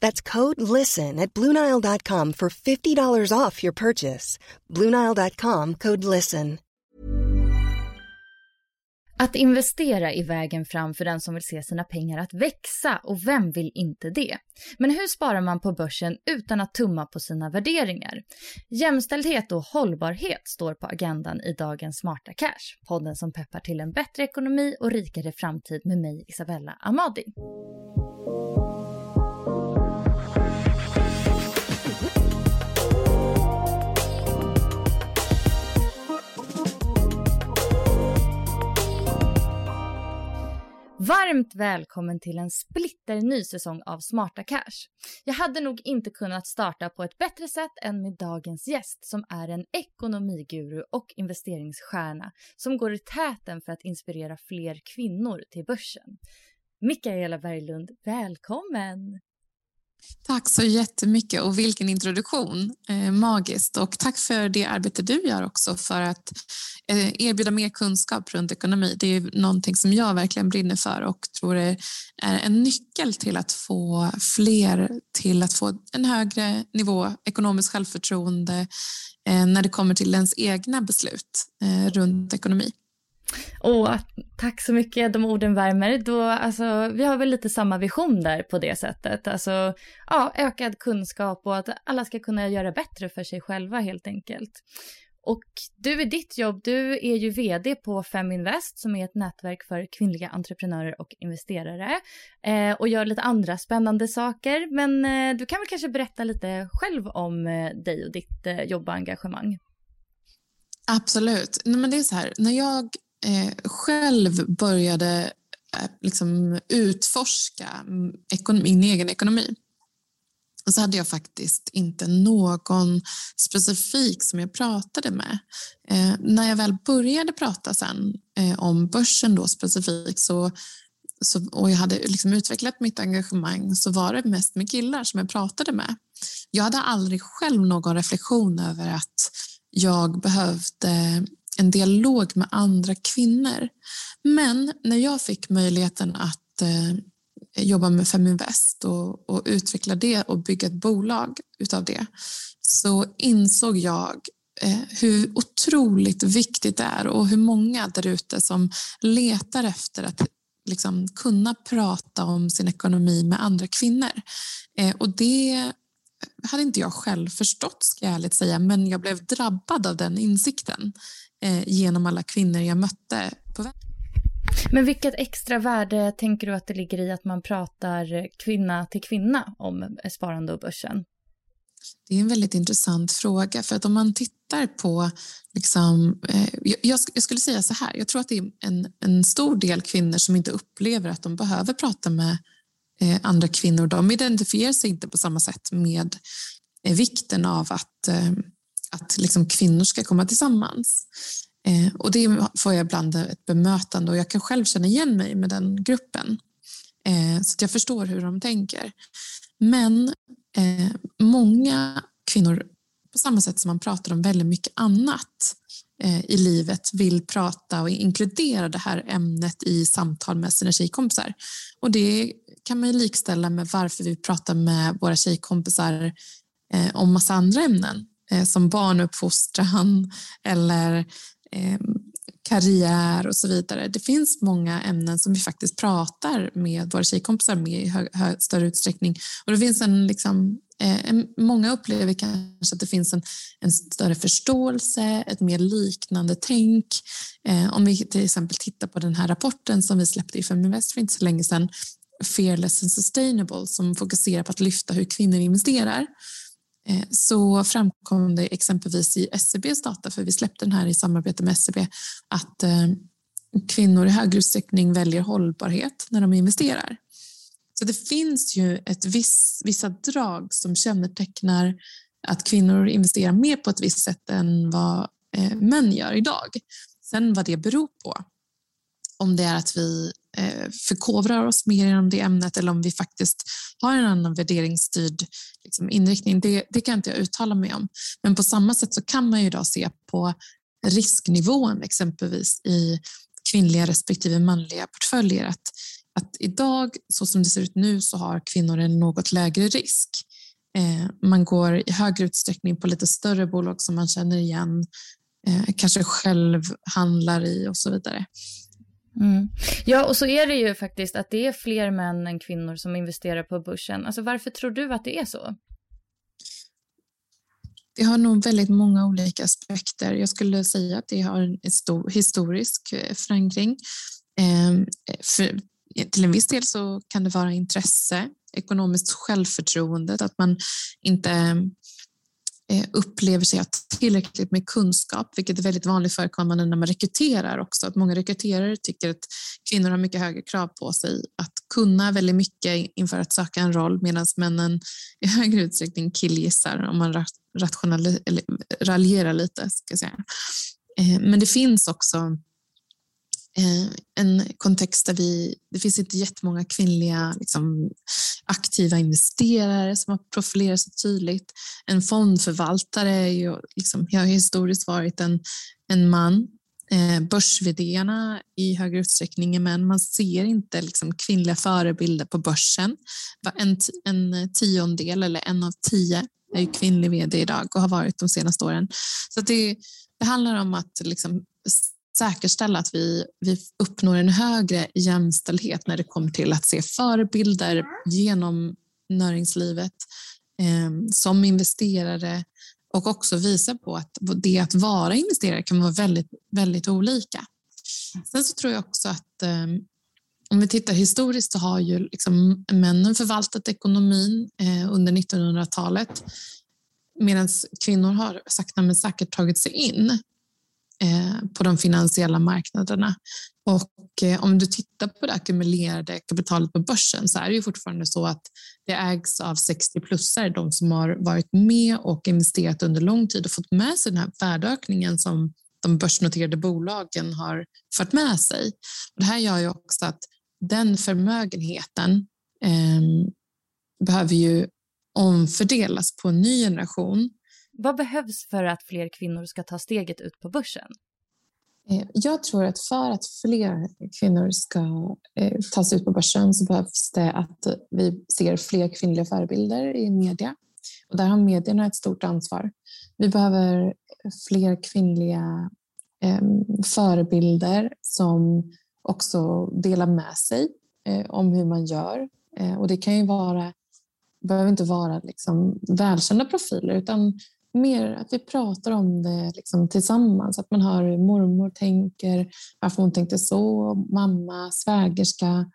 That's code LISTEN at Bluenile.com for $50 off your purchase. Bluenile.com code LISTEN. Att investera är vägen fram för den som vill se sina pengar att växa och vem vill inte det? Men hur sparar man på börsen utan att tumma på sina värderingar? Jämställdhet och hållbarhet står på agendan i dagens Smarta Cash. Podden som peppar till en bättre ekonomi och rikare framtid med mig Isabella Amadi. Varmt välkommen till en splitterny säsong av Smarta Cash. Jag hade nog inte kunnat starta på ett bättre sätt än med dagens gäst som är en ekonomiguru och investeringsstjärna som går i täten för att inspirera fler kvinnor till börsen. Mikaela Berglund, välkommen! Tack så jättemycket och vilken introduktion. Eh, magiskt. Och tack för det arbete du gör också för att eh, erbjuda mer kunskap runt ekonomi. Det är någonting som jag verkligen brinner för och tror är en nyckel till att få fler till att få en högre nivå ekonomiskt självförtroende eh, när det kommer till ens egna beslut eh, runt ekonomi. Åh, tack så mycket, de orden värmer. Då, alltså, vi har väl lite samma vision där på det sättet. Alltså, ja, ökad kunskap och att alla ska kunna göra bättre för sig själva helt enkelt. Och du i ditt jobb, du är ju vd på Feminvest som är ett nätverk för kvinnliga entreprenörer och investerare eh, och gör lite andra spännande saker. Men eh, du kan väl kanske berätta lite själv om eh, dig och ditt eh, jobb och engagemang? Absolut. Nej, men det är så här, när jag Eh, själv började eh, liksom utforska min egen ekonomi så hade jag faktiskt inte någon specifik som jag pratade med. Eh, när jag väl började prata sen eh, om börsen då specifikt så, så, och jag hade liksom utvecklat mitt engagemang så var det mest med killar som jag pratade med. Jag hade aldrig själv någon reflektion över att jag behövde en dialog med andra kvinnor. Men när jag fick möjligheten att eh, jobba med Feminvest och, och utveckla det och bygga ett bolag utav det så insåg jag eh, hur otroligt viktigt det är och hur många där ute som letar efter att liksom, kunna prata om sin ekonomi med andra kvinnor. Eh, och det hade inte jag själv förstått, ska jag ärligt säga, men jag blev drabbad av den insikten eh, genom alla kvinnor jag mötte på vägen. Men vilket extra värde tänker du att det ligger i att man pratar kvinna till kvinna om sparande och börsen? Det är en väldigt intressant fråga för att om man tittar på, liksom, eh, jag, jag, skulle säga så här, jag tror att det är en, en stor del kvinnor som inte upplever att de behöver prata med eh, andra kvinnor, de identifierar sig inte på samma sätt med eh, vikten av att, eh, att liksom kvinnor ska komma tillsammans. Eh, och det får jag ibland ett bemötande och jag kan själv känna igen mig med den gruppen. Eh, så jag förstår hur de tänker. Men eh, många kvinnor, på samma sätt som man pratar om väldigt mycket annat eh, i livet, vill prata och inkludera det här ämnet i samtal med sina tjejkompisar. Och det kan man ju likställa med varför vi pratar med våra tjejkompisar eh, om massa andra ämnen Eh, som barnuppfostran eller eh, karriär och så vidare. Det finns många ämnen som vi faktiskt pratar med våra tjejkompisar med i hö, hö, större utsträckning. Och det finns en, liksom, eh, en, många upplever kanske att det finns en, en större förståelse, ett mer liknande tänk. Eh, om vi till exempel tittar på den här rapporten som vi släppte i Feminvest för inte så länge sedan, Fearless and Sustainable, som fokuserar på att lyfta hur kvinnor investerar Eh, så framkom det exempelvis i SCBs data, för vi släppte den här i samarbete med SCB, att eh, kvinnor i högre utsträckning väljer hållbarhet när de investerar. Så det finns ju ett viss, vissa drag som kännetecknar att kvinnor investerar mer på ett visst sätt än vad eh, män gör idag. Sen vad det beror på, om det är att vi Eh, förkovrar oss mer inom det ämnet eller om vi faktiskt har en annan värderingsstyrd liksom, inriktning, det, det kan inte jag uttala mig om. Men på samma sätt så kan man ju idag se på risknivån exempelvis i kvinnliga respektive manliga portföljer att, att idag, så som det ser ut nu, så har kvinnor en något lägre risk. Eh, man går i högre utsträckning på lite större bolag som man känner igen, eh, kanske själv handlar i och så vidare. Mm. Ja, och så är det ju faktiskt att det är fler män än kvinnor som investerar på börsen. Alltså varför tror du att det är så? Det har nog väldigt många olika aspekter. Jag skulle säga att det har en historisk eh, förankring. Ehm, för, till en viss del så kan det vara intresse, ekonomiskt självförtroende, att man inte Eh, upplever sig ha tillräckligt med kunskap, vilket är väldigt vanligt förekommande när man rekryterar också. Att många rekryterare tycker att kvinnor har mycket högre krav på sig att kunna väldigt mycket inför att söka en roll medan männen i högre utsträckning killgissar om man rationaliserar, eller raljerar lite. Ska jag säga. Eh, men det finns också Eh, en kontext där vi, det finns inte jättemånga kvinnliga liksom, aktiva investerare som har profilerat sig tydligt. En fondförvaltare är ju, liksom, har historiskt varit en, en man. Eh, börs i högre utsträckning är män. Man ser inte liksom, kvinnliga förebilder på börsen. En, en tiondel eller en av tio är ju kvinnlig vd idag och har varit de senaste åren. Så det, det handlar om att liksom, säkerställa att vi, vi uppnår en högre jämställdhet när det kommer till att se förebilder genom näringslivet eh, som investerare och också visa på att det att vara investerare kan vara väldigt, väldigt olika. Sen så tror jag också att eh, om vi tittar historiskt så har ju liksom männen förvaltat ekonomin eh, under 1900-talet medan kvinnor har sakta men säkert tagit sig in Eh, på de finansiella marknaderna. Och eh, om du tittar på det ackumulerade kapitalet på börsen så är det ju fortfarande så att det ägs av 60-plussare, de som har varit med och investerat under lång tid och fått med sig den här värdeökningen som de börsnoterade bolagen har fört med sig. Och det här gör ju också att den förmögenheten eh, behöver ju omfördelas på en ny generation vad behövs för att fler kvinnor ska ta steget ut på börsen? Eh, jag tror att för att fler kvinnor ska eh, ta sig ut på börsen så behövs det att vi ser fler kvinnliga förebilder i media. Och där har medierna ett stort ansvar. Vi behöver fler kvinnliga ehm, förebilder som också delar med sig eh, om hur man gör. Eh, och det kan ju vara, behöver inte vara liksom välkända profiler utan mer att vi pratar om det liksom tillsammans. Att man hör hur mormor tänker, varför hon tänkte så, mamma, svägerska,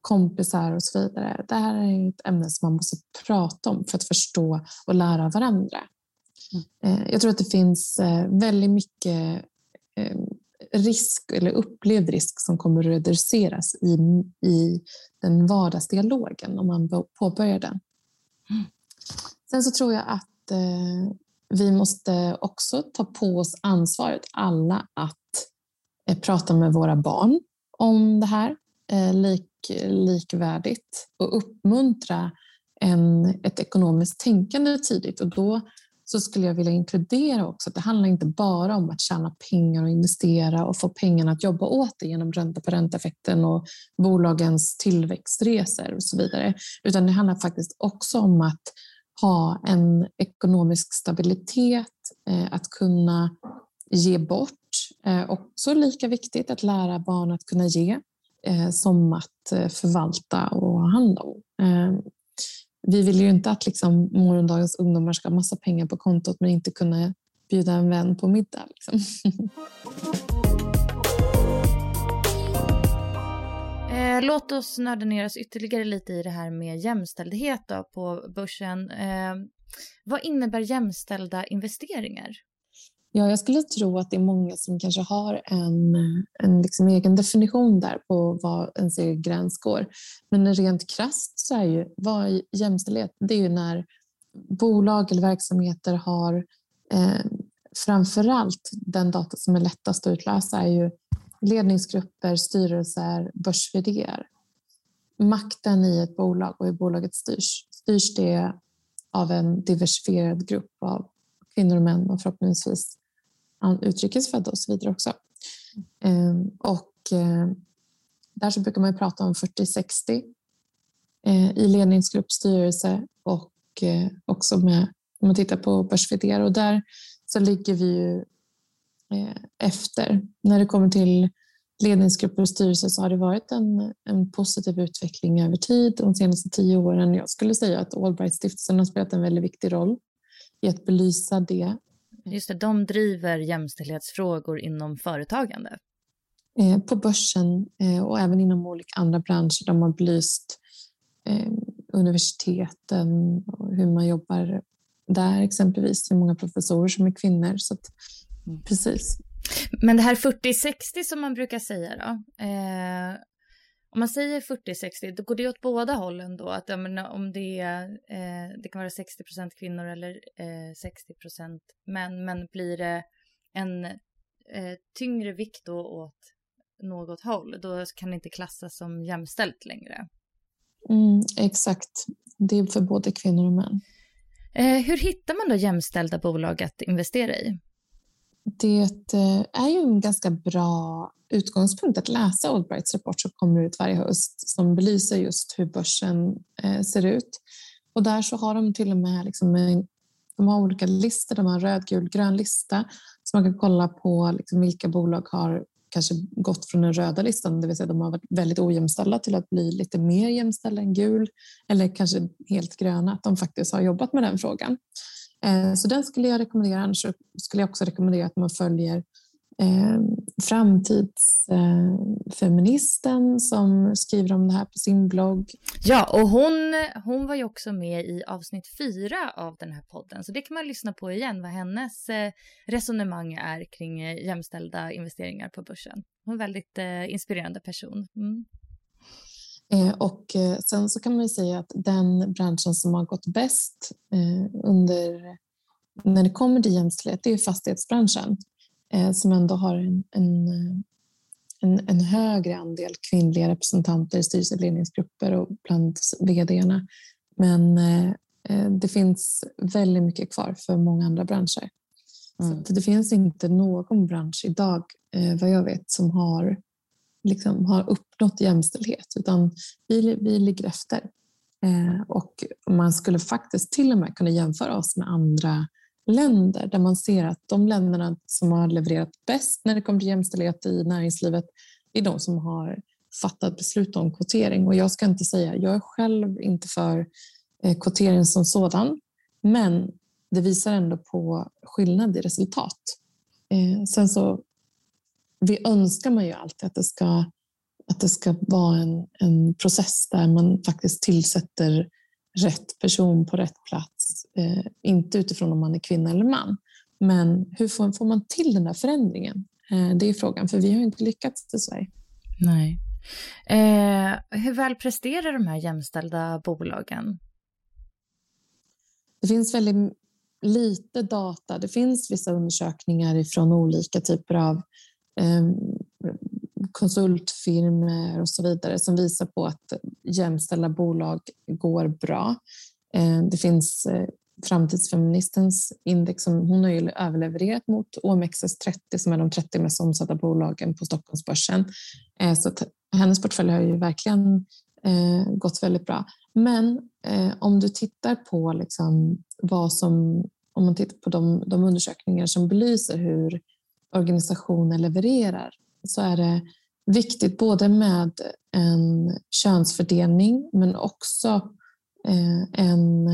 kompisar och så vidare. Det här är ett ämne som man måste prata om för att förstå och lära varandra. Mm. Eh, jag tror att det finns eh, väldigt mycket eh, risk eller upplevd risk som kommer att reduceras i, i den vardagsdialogen om man påbörjar den. Mm. Sen så tror jag att vi måste också ta på oss ansvaret alla att eh, prata med våra barn om det här eh, lik, likvärdigt och uppmuntra en, ett ekonomiskt tänkande tidigt. Och då så skulle jag vilja inkludera också att det handlar inte bara om att tjäna pengar och investera och få pengarna att jobba åt det genom ränta på ränta-effekten och bolagens tillväxtresor och så vidare. Utan det handlar faktiskt också om att ha en ekonomisk stabilitet, eh, att kunna ge bort. Eh, Också lika viktigt att lära barn att kunna ge eh, som att förvalta och ha hand om vi vill ju inte att liksom morgondagens ungdomar ska ha massa pengar på kontot men inte kunna bjuda en vän på middag. Liksom. Eh, låt oss nörda ner oss ytterligare lite i det här med jämställdhet då på börsen. Eh, vad innebär jämställda investeringar? Ja, jag skulle tro att det är många som kanske har en, en liksom egen definition där på vad ens egen gräns går. Men rent krasst så är ju vad jämställdhet, det är ju när bolag eller verksamheter har eh, framförallt den data som är lättast att utlösa är ju ledningsgrupper, styrelser, börs Makten i ett bolag och hur bolaget styrs. Styrs det av en diversifierad grupp av kvinnor och män och förhoppningsvis utrikesfödda och så vidare också. Ehm, och eh, där så brukar man prata om 40-60 eh, i ledningsgrupp, styrelse och eh, också med, om man tittar på börs och där så ligger vi ju efter. När det kommer till ledningsgrupper och styrelse så har det varit en, en positiv utveckling över tid de senaste tio åren. Jag skulle säga att Allbright-stiftelsen har spelat en väldigt viktig roll i att belysa det Just det, de driver jämställdhetsfrågor inom företagande. Eh, på börsen eh, och även inom olika andra branscher. De har belyst eh, universiteten och hur man jobbar där exempelvis. Hur många professorer som är kvinnor. Så. Precis. Men det här 40-60 som man brukar säga då. Eh, om man säger 40-60, då går det åt båda hållen då? Att menar, om det, eh, det kan vara 60% kvinnor eller eh, 60% män, men blir det en eh, tyngre vikt då åt något håll, då kan det inte klassas som jämställt längre. Mm, exakt, det är för både kvinnor och män. Eh, hur hittar man då jämställda bolag att investera i? Det eh, är ju en ganska bra utgångspunkt att läsa Oldbrights rapport som kommer ut varje höst som belyser just hur börsen eh, ser ut. Och där så har de till och med liksom de har olika listor. De har en röd, gul, grön lista så man kan kolla på liksom vilka bolag har kanske gått från den röda listan, det vill säga de har varit väldigt ojämställda till att bli lite mer jämställda än gul eller kanske helt gröna, att de faktiskt har jobbat med den frågan. Eh, så den skulle jag rekommendera. Annars skulle jag också rekommendera att man följer eh, framtidsfeministen eh, som skriver om det här på sin blogg. Ja, och hon, hon var ju också med i avsnitt fyra av den här podden, så det kan man lyssna på igen vad hennes resonemang är kring jämställda investeringar på börsen. Hon är en väldigt inspirerande person. Mm. Eh, och eh, sen så kan man säga att den branschen som har gått bäst eh, under, när det kommer till jämställdhet, det är fastighetsbranschen som ändå har en, en, en, en högre andel kvinnliga representanter i styrelseledningsgrupper och bland vdarna. Men det finns väldigt mycket kvar för många andra branscher. Mm. Så det finns inte någon bransch idag, vad jag vet, som har liksom har uppnått jämställdhet utan vi, vi ligger efter. Eh, och man skulle faktiskt till och med kunna jämföra oss med andra länder där man ser att de länderna som har levererat bäst när det kommer till jämställdhet i näringslivet är de som har fattat beslut om kvotering. Och jag ska inte säga, jag är själv inte för eh, kvotering som sådan, men det visar ändå på skillnad i resultat. Eh, sen så vi önskar man ju alltid att det ska, att det ska vara en, en process där man faktiskt tillsätter rätt person på rätt plats. Eh, inte utifrån om man är kvinna eller man. Men hur får, får man till den där förändringen? Eh, det är frågan, för vi har inte lyckats i Sverige. Nej. Eh, hur väl presterar de här jämställda bolagen? Det finns väldigt lite data. Det finns vissa undersökningar från olika typer av Ehm, konsultfirmer konsultfirmor och så vidare som visar på att jämställda bolag går bra. Ehm, det finns eh, Framtidsfeministens index som hon har ju överlevererat mot OMXS30 som är de 30 mest omsatta bolagen på Stockholmsbörsen. Ehm, så så hennes portfölj har ju verkligen eh, gått väldigt bra. Men eh, om du tittar på liksom vad som, om man tittar på de, de undersökningar som belyser hur organisationer levererar så är det viktigt både med en könsfördelning men också en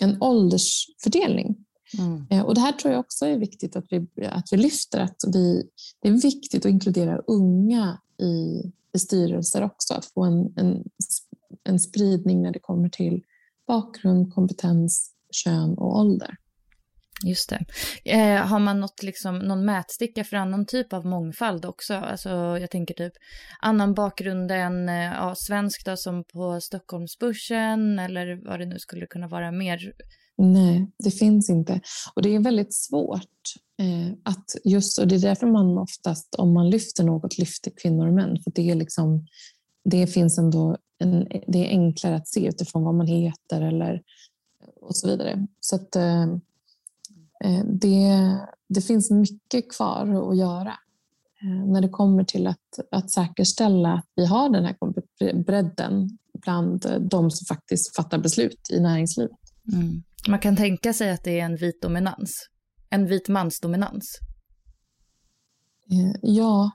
en åldersfördelning. Mm. Eh, och det här tror jag också är viktigt att vi, att vi lyfter. Att vi, det är viktigt att inkludera unga i, i styrelser också. Att få en, en, en spridning när det kommer till bakgrund, kompetens, kön och ålder. Just det. Eh, har man något, liksom, någon mätsticka för annan typ av mångfald också? Alltså, jag tänker typ annan bakgrund än eh, ja, svensk då, som på Stockholmsbörsen eller vad det nu skulle kunna vara mer? Nej, det finns inte. Och det är väldigt svårt eh, att just, och det är därför man oftast, om man lyfter något, lyfter kvinnor och män. För det är liksom, det finns ändå en, det är enklare att se utifrån vad man heter eller och så vidare. Så att, eh, det, det finns mycket kvar att göra eh, när det kommer till att, att säkerställa att vi har den här bredden bland de som faktiskt fattar beslut i näringslivet. Mm. Man kan tänka sig att det är en vit dominans, en vit mansdominans. Eh, ja,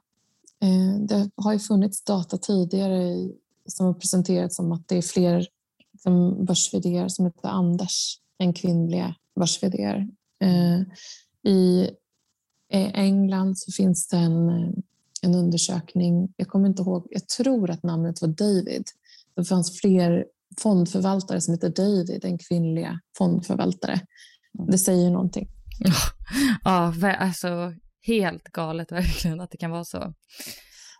det har ju funnits data tidigare som har presenterats som att det är fler som börs som heter Anders än kvinnliga börs Eh, I England så finns det en, en undersökning, jag kommer inte ihåg, jag tror att namnet var David. Det fanns fler fondförvaltare som heter David än kvinnliga fondförvaltare. Det säger någonting. Ja, alltså helt galet verkligen att det kan vara så.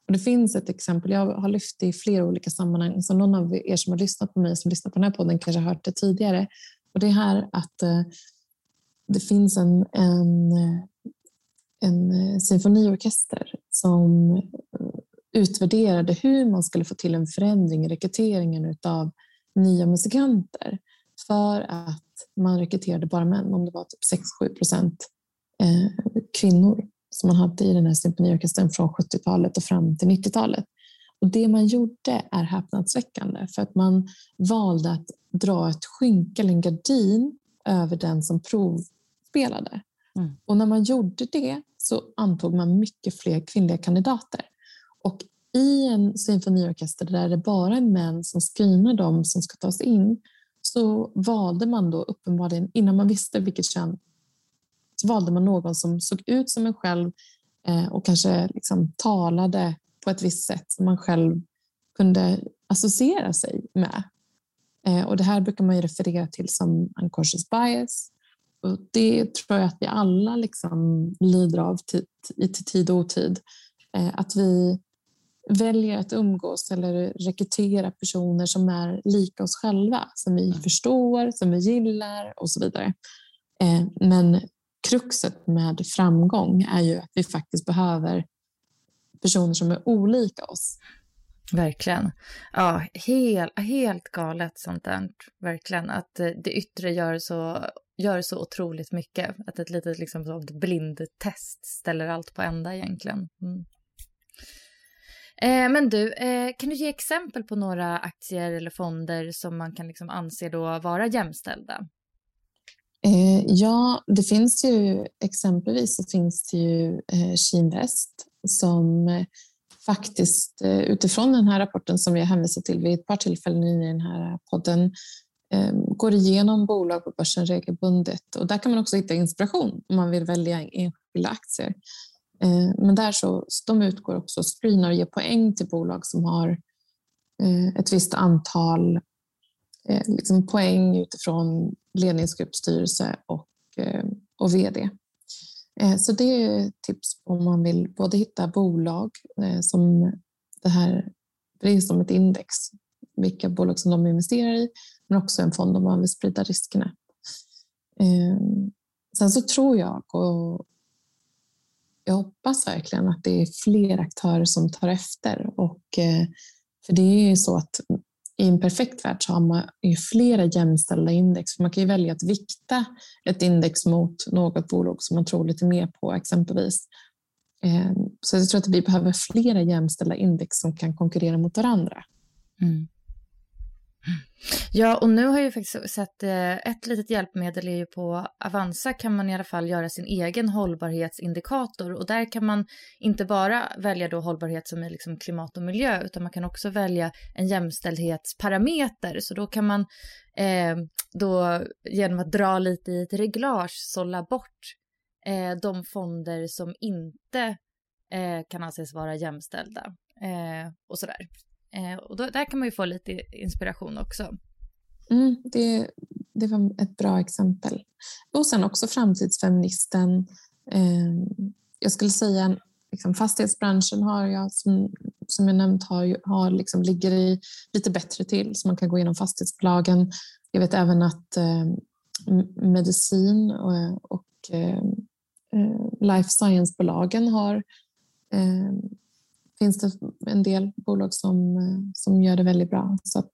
Och det finns ett exempel, jag har lyft det i flera olika sammanhang, så någon av er som har lyssnat på mig, som lyssnar på den här podden, kanske har hört det tidigare. Och det är här att eh, det finns en, en, en symfoniorkester som eh, utvärderade hur man skulle få till en förändring i rekryteringen av nya musikanter för att man rekryterade bara män, om det var typ 6-7 procent eh, kvinnor som man hade i den här symfoniorkestern från 70-talet och fram till 90-talet. Och det man gjorde är häpnadsväckande för att man valde att dra ett skynke eller en gardin över den som prov, spelade. Mm. Och när man gjorde det så antog man mycket fler kvinnliga kandidater. Och i en symfoniorkester där det bara är män som screenar dem som ska tas in så valde man då uppenbarligen, innan man visste vilket kön, så valde man någon som såg ut som en själv eh, och kanske liksom talade på ett visst sätt som man själv kunde associera sig med. Eh, och det här brukar man referera till som unconscious bias och det tror jag att vi alla liksom lider av i tid och otid. Eh, att vi väljer att umgås eller rekrytera personer som är lika oss själva, som vi mm. förstår, som vi gillar och så vidare. Eh, men kruxet med framgång är ju att vi faktiskt behöver personer som är olika oss. Verkligen. Ja, helt, helt galet sånt där. Verkligen. Att eh, det yttre gör så gör så otroligt mycket. Att ett litet liksom, sånt blindtest ställer allt på ända egentligen. Mm. Eh, men du, eh, kan du ge exempel på några aktier eller fonder som man kan liksom anse då vara jämställda? Eh, ja, det finns ju exempelvis så finns det ju eh, Kinvest som eh, faktiskt eh, utifrån den här rapporten som jag hänvisat till vid ett par tillfällen i den här podden Eh, Ehm, går igenom bolag på börsen regelbundet och där kan man också hitta inspiration om man vill välja enskilda aktier. Ehm, men där så, de utgår också och screenar och ger poäng till bolag som har eh, ett visst antal eh, liksom poäng utifrån ledningsgrupp, styrelse och, ehm, och vd. Eh, så det är tips om man vill både hitta bolag som det här, det är som ett index, vilka bolag som de investerar i, men också en fond om man vill sprida riskerna. Ehm, sen så tror jag och jag hoppas verkligen att det är fler aktörer som tar efter. Och, eh, för det är ju så att i en perfekt värld så har man ju flera jämställda index. Man kan ju välja att vikta ett index mot något bolag som man tror lite mer på exempelvis. Ehm, så jag tror att vi behöver flera jämställda index som kan konkurrera mot varandra. Mm. Ja, och nu har jag ju faktiskt sett eh, ett litet hjälpmedel är ju på Avanza kan man i alla fall göra sin egen hållbarhetsindikator och där kan man inte bara välja då hållbarhet som är liksom klimat och miljö utan man kan också välja en jämställdhetsparameter så då kan man eh, då genom att dra lite i ett reglage sålla bort eh, de fonder som inte eh, kan anses vara jämställda eh, och sådär. Eh, och då, där kan man ju få lite inspiration också. Mm, det, det var ett bra exempel. Och sen också framtidsfeministen. Eh, jag skulle säga liksom fastighetsbranschen har jag som, som jag nämnt har, har liksom, ligger i lite bättre till så man kan gå igenom fastighetsbolagen. Jag vet även att eh, medicin eh, och, och eh, life science-bolagen har eh, finns det en del bolag som, eh, som gör det väldigt bra. Så att,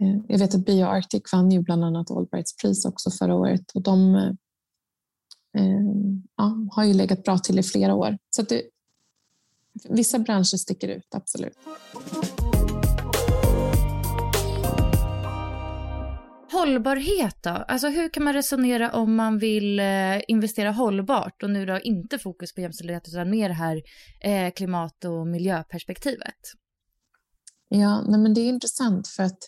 eh, jag vet att BioArctic vann ju bland annat Allbrights pris också förra året och de eh, eh ja, har ju legat bra till i flera år. Så att det, vissa branscher sticker ut, absolut. Hållbarhet då? Alltså hur kan man resonera om man vill eh, investera hållbart och nu då inte fokus på jämställdhet utan mer det här eh, klimat och miljöperspektivet? Ja, nej men det är intressant för att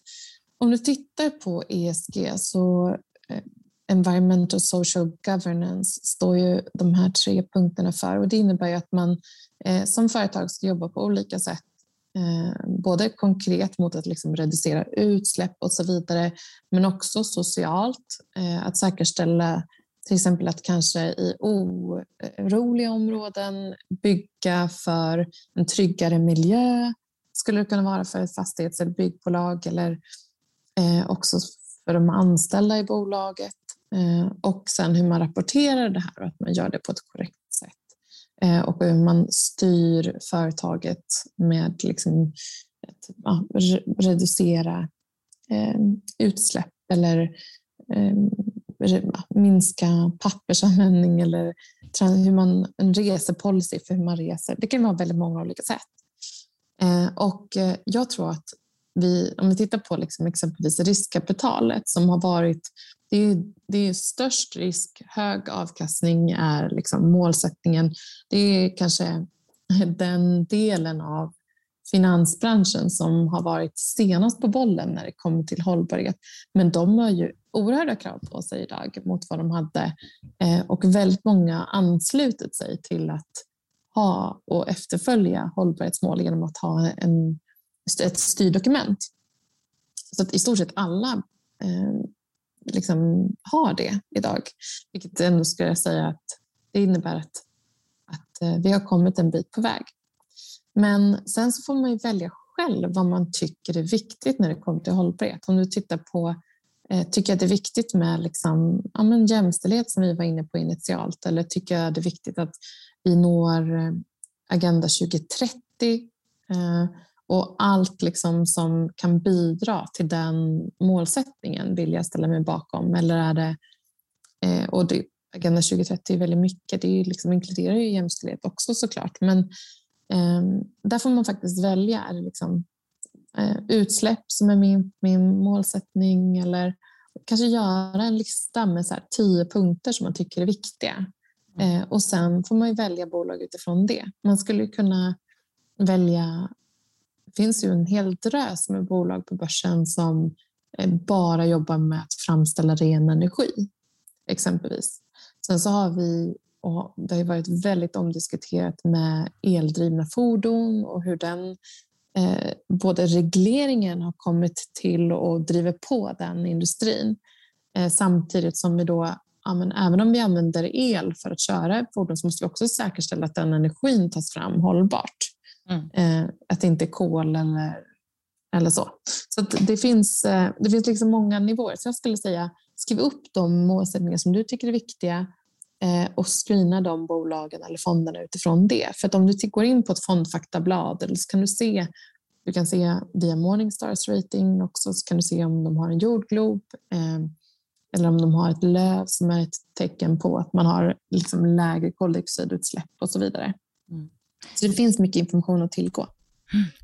om du tittar på ESG så eh, Environmental Social Governance står ju de här tre punkterna för och det innebär ju att man eh, som företag ska jobba på olika sätt Eh, både konkret mot att liksom reducera utsläpp och så vidare, men också socialt. Eh, att säkerställa till exempel att kanske i oroliga områden bygga för en tryggare miljö skulle det kunna vara för ett fastighets eller byggbolag eller eh, också för de anställda i bolaget eh, och sen hur man rapporterar det här och att man gör det på ett korrekt Eh, och hur man styr företaget med liksom att ja, reducera eh, utsläpp eller eh, minska pappersanvändning eller hur man, en resepolicy för hur man reser. Det kan vara väldigt många olika sätt. Eh, och eh, jag tror att vi, om vi tittar på liksom exempelvis riskkapitalet som har varit det är, det är störst risk, hög avkastning är liksom målsättningen. Det är kanske den delen av finansbranschen som har varit senast på bollen när det kommer till hållbarhet. Men de har ju oerhörda krav på sig idag mot vad de hade eh, och väldigt många anslutit sig till att ha och efterfölja hållbarhetsmål genom att ha en, ett styrdokument. Så att i stort sett alla eh, liksom har det idag. Vilket ändå skulle jag säga att det innebär att, att eh, vi har kommit en bit på väg. Men sen så får man ju välja själv vad man tycker är viktigt när det kommer till hållbarhet. Om du tittar på, eh, tycker jag det är viktigt med liksom, ja, men jämställdhet som vi var inne på initialt eller tycker jag det är viktigt att vi når eh, Agenda 2030 eh, och allt liksom som kan bidra till den målsättningen vill jag ställa mig bakom. Eller är det, eh, och det, Agenda 2030 är väldigt mycket, det liksom inkluderar ju jämställdhet också såklart. Men eh, där får man faktiskt välja. Är det liksom, eh, utsläpp som är min, min målsättning eller kanske göra en lista med så tio punkter som man tycker är viktiga. Eh, och sen får man välja bolag utifrån det. Man skulle kunna välja finns ju en hel drös med bolag på börsen som eh, bara jobbar med att framställa ren energi, exempelvis. Sen så har vi, och det har varit väldigt omdiskuterat med eldrivna fordon och hur den eh, både regleringen har kommit till och driver på den industrin. Eh, samtidigt som vi då ja, men även om vi använder el för att köra fordon så måste vi också säkerställa att den energin tas fram hållbart. Mm. Eh, att det inte är kol eller, eller så. Så det finns, eh, det finns liksom många nivåer. Så jag skulle säga, skriv upp de målsättningar som du tycker är viktiga eh, och screena de bolagen eller fonderna utifrån det. För att om du går in på ett fondfaktablad så kan du se du kan se via Morningstars rating också så kan du se om de har en jordglob eh, eller om de har ett löv som är ett tecken på att man har liksom lägre koldioxidutsläpp och så vidare. Så det finns mycket information att tillgå.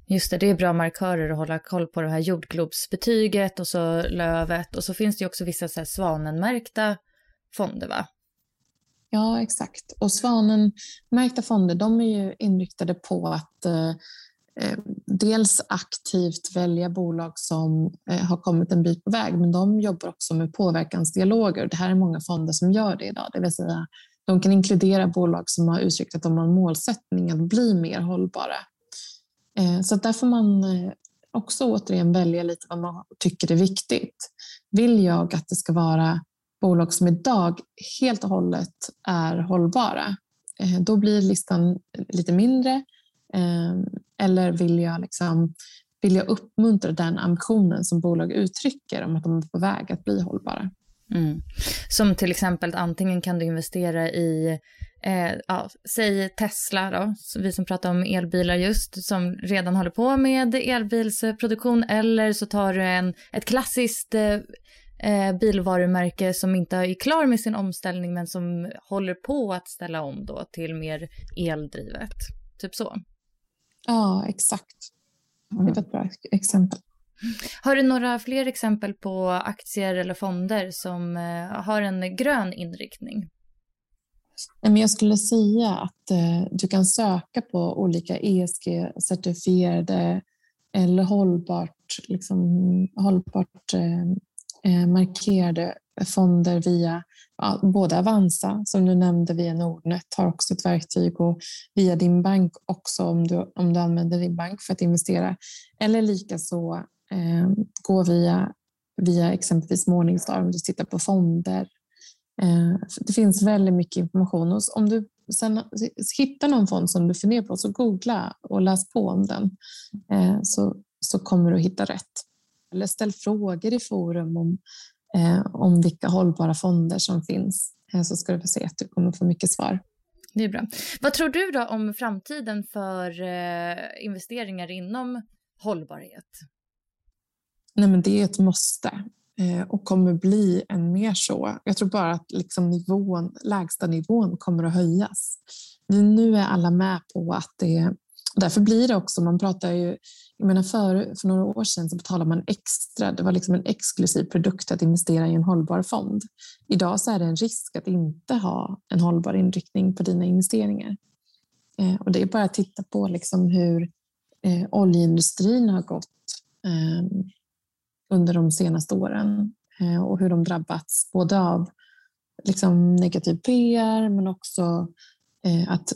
Just det, det är bra markörer att hålla koll på det här jordglobsbetyget och så lövet och så finns det också vissa så här svanenmärkta fonder va? Ja, exakt. Och svanenmärkta fonder de är ju inriktade på att eh, Eh, dels aktivt välja bolag som eh, har kommit en bit på väg, men de jobbar också med påverkansdialoger. Det här är många fonder som gör det idag, det vill säga de kan inkludera bolag som har uttryckt att de har en målsättning att bli mer hållbara. Eh, så där får man eh, också återigen välja lite vad man tycker är viktigt. Vill jag att det ska vara bolag som idag helt och hållet är hållbara, eh, då blir listan lite mindre ehm, eller vill jag, liksom, vill jag uppmuntra den ambitionen som bolag uttrycker om att de är på väg att bli hållbara? Mm. Som till exempel antingen kan du investera i, eh, ja, säg Tesla då, vi som pratar om elbilar just, som redan håller på med elbilsproduktion, eller så tar du en, ett klassiskt eh, eh bilvarumärke som inte är klar med sin omställning men som håller på att ställa om då till mer eldrivet. Typ så. Ja, exakt. Det var ett bra exempel. Har du några fler exempel på aktier eller fonder som eh, har en grön inriktning? Jag skulle säga att eh, du kan söka på olika ESG-certifierade eller hållbart, liksom, hållbart eh, eh, markerade fonder via ja, både Avanza, som du nämnde via Nordnet, har också ett verktyg och via din bank också om du, om du använder din bank för att investera. Eller likaså eh, gå via, via exempelvis Morningstar om du tittar på fonder. Eh, det finns väldigt mycket information. Och om du sen hittar någon fond som du funderar på så googla och läs på om den eh, så, så kommer du hitta rätt. Eller ställ frågor i forum om eh, om vilka hållbara fonder som finns eh, så ska du få se att du kommer få mycket svar. Det är bra. Vad tror du då om framtiden för eh, investeringar inom hållbarhet? Nej, men det är ett måste eh, och kommer bli än mer så. Jag tror bara att liksom nivån, lägsta nivån kommer att höjas. Nu är alla med på att det Därför blir det också, man pratar ju, jag menar för, för några år sedan så betalade man extra, det var liksom en exklusiv produkt att investera i en hållbar fond. Idag så är det en risk att inte ha en hållbar inriktning på dina investeringar. Eh, och det är bara att titta på liksom hur eh, oljeindustrin har gått eh, under de senaste åren eh, och hur de drabbats både av liksom negativ PR men också eh, att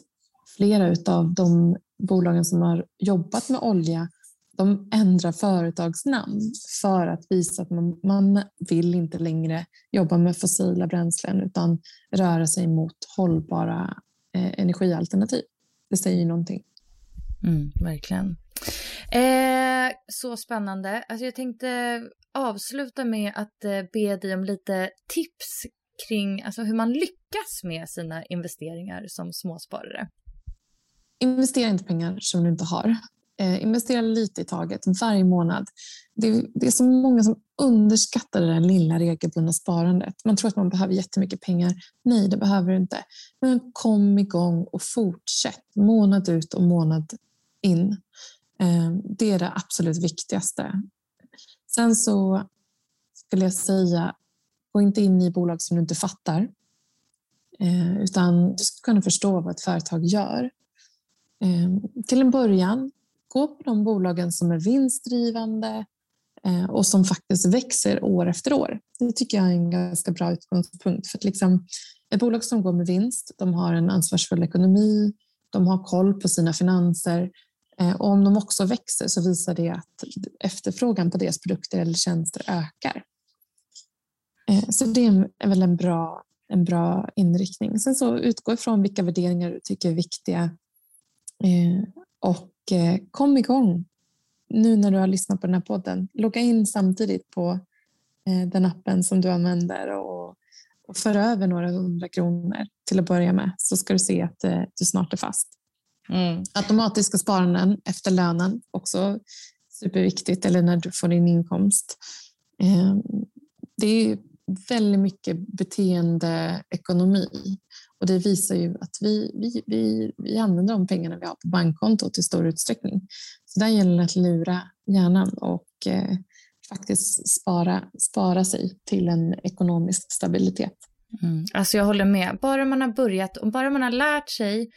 flera av de bolagen som har jobbat med olja de ändrar företagsnamn för att visa att man, man vill inte längre jobba med fossila bränslen utan röra sig mot hållbara eh, energialternativ. Det säger någonting. Mm, verkligen. Eh, så spännande. Alltså jag tänkte avsluta med att eh, be dig om lite tips kring alltså hur man lyckas med sina investeringar som småsparare. Investera inte pengar som du inte har. Eh, investera lite i taget varje månad. Det, det, är så många som underskattar det där lilla regelbundna sparandet. Man tror att man behöver jättemycket pengar. Nej, det behöver du inte. Men kom igång och fortsätt månad ut och månad in. Eh, det är det absolut viktigaste. Sen så skulle jag säga, gå inte in i bolag som du inte fattar. Eh, utan du ska kunna förstå vad ett företag gör. Eh, till en början, gå på de bolagen som är vinstdrivande och som faktiskt växer år efter år. Det tycker jag är en ganska bra utgångspunkt. För att liksom, ett bolag som går med vinst, de har en ansvarsfull ekonomi, de har koll på sina finanser Eh, och om de också växer så visar det att efterfrågan på deras produkter eller tjänster ökar. Eh, så det är väl en bra en bra inriktning. Sen så utgå ifrån vilka värderingar du tycker är viktiga eh, och kom igång. Nu när du har lyssnat på den här podden, logga in samtidigt på den appen som du använder och, och för över några hundra kronor till att börja med så ska du se att du snart är fast. Mm. Automatiska sparanden efter lönen, också superviktigt, eller när du får din inkomst. Eh, det är väldigt mycket beteendeekonomi och det visar ju att vi, vi, vi, vi använder de pengarna vi har på bankkontot i stor utsträckning. Så där gäller det att lura hjärnan och eh, faktiskt spara, spara sig till en ekonomisk stabilitet. Mm. Alltså jag håller med. Bara man har börjat och bara man har lärt sig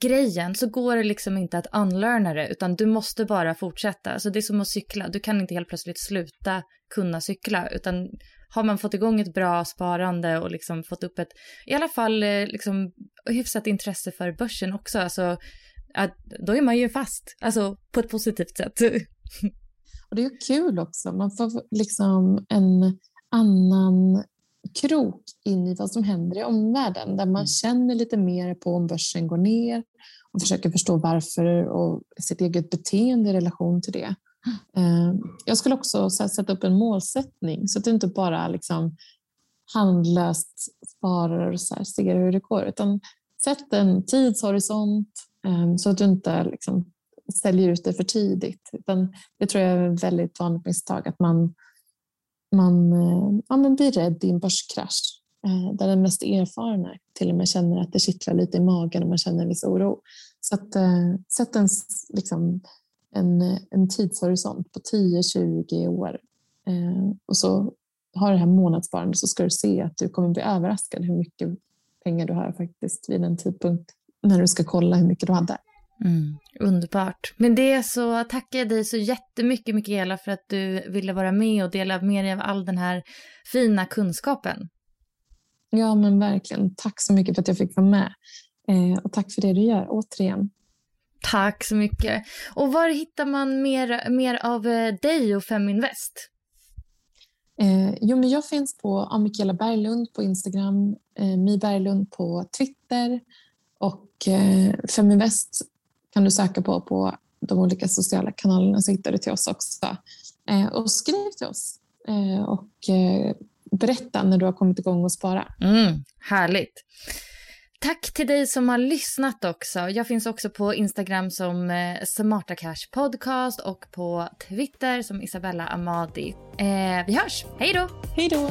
grejen så går det liksom inte att unlearna det utan du måste bara fortsätta. Alltså det är som att cykla. Du kan inte helt plötsligt sluta kunna cykla utan har man fått igång ett bra sparande och liksom fått upp ett, i alla fall eh, liksom hyfsat intresse för börsen också, alltså, att, då är man ju fast, alltså på ett positivt sätt. Och det är kul också, man får liksom en annan krok in i vad som händer i omvärlden där man mm. känner lite mer på om börsen går ner och försöker förstå varför och sitt eget beteende i relation till det. Eh, jag skulle också sätta upp en målsättning så att du inte bara liksom handlöst sparar och så ser hur det går utan sätt en tidshorisont eh, så att du inte liksom säljer ut det för tidigt. Utan det tror jag är ett väldigt vanligt misstag att man, man, eh, ja, men blir rädd i en börskrasch eh, där den mest erfarna till och med känner att det kittlar lite i magen och man känner en viss oro. Så att, eh, sätt en liksom, en, en tidshorisont på 10-20 år och så har det här månadssparandet så ska du se att du kommer bli överraskad hur mycket pengar du har faktiskt vid en tidpunkt när du ska kolla hur mycket du hade. Mm, underbart. Men det så tackar jag dig så jättemycket Mikaela för att du ville vara med och dela med dig av all den här fina kunskapen. Ja men verkligen. Tack så mycket för att jag fick vara med. Eh, och tack för det du gör återigen. Tack så mycket. Och var hittar man mer, mer av eh, dig och Feminvest? Eh, jo, men jag finns på Amikela Berglund på Instagram, eh, Mi Berglund på Twitter och eh, Feminvest kan du söka på på de olika sociala kanalerna så hittar du till oss också. Eh, och skriv till oss eh, och eh, berätta när du har kommit igång och spara. Mm, härligt. Tack till dig som har lyssnat också. Jag finns också på Instagram som Smarta Cash Podcast och på Twitter som Isabella Amadi. Eh, vi hörs. Hej då! Hej då!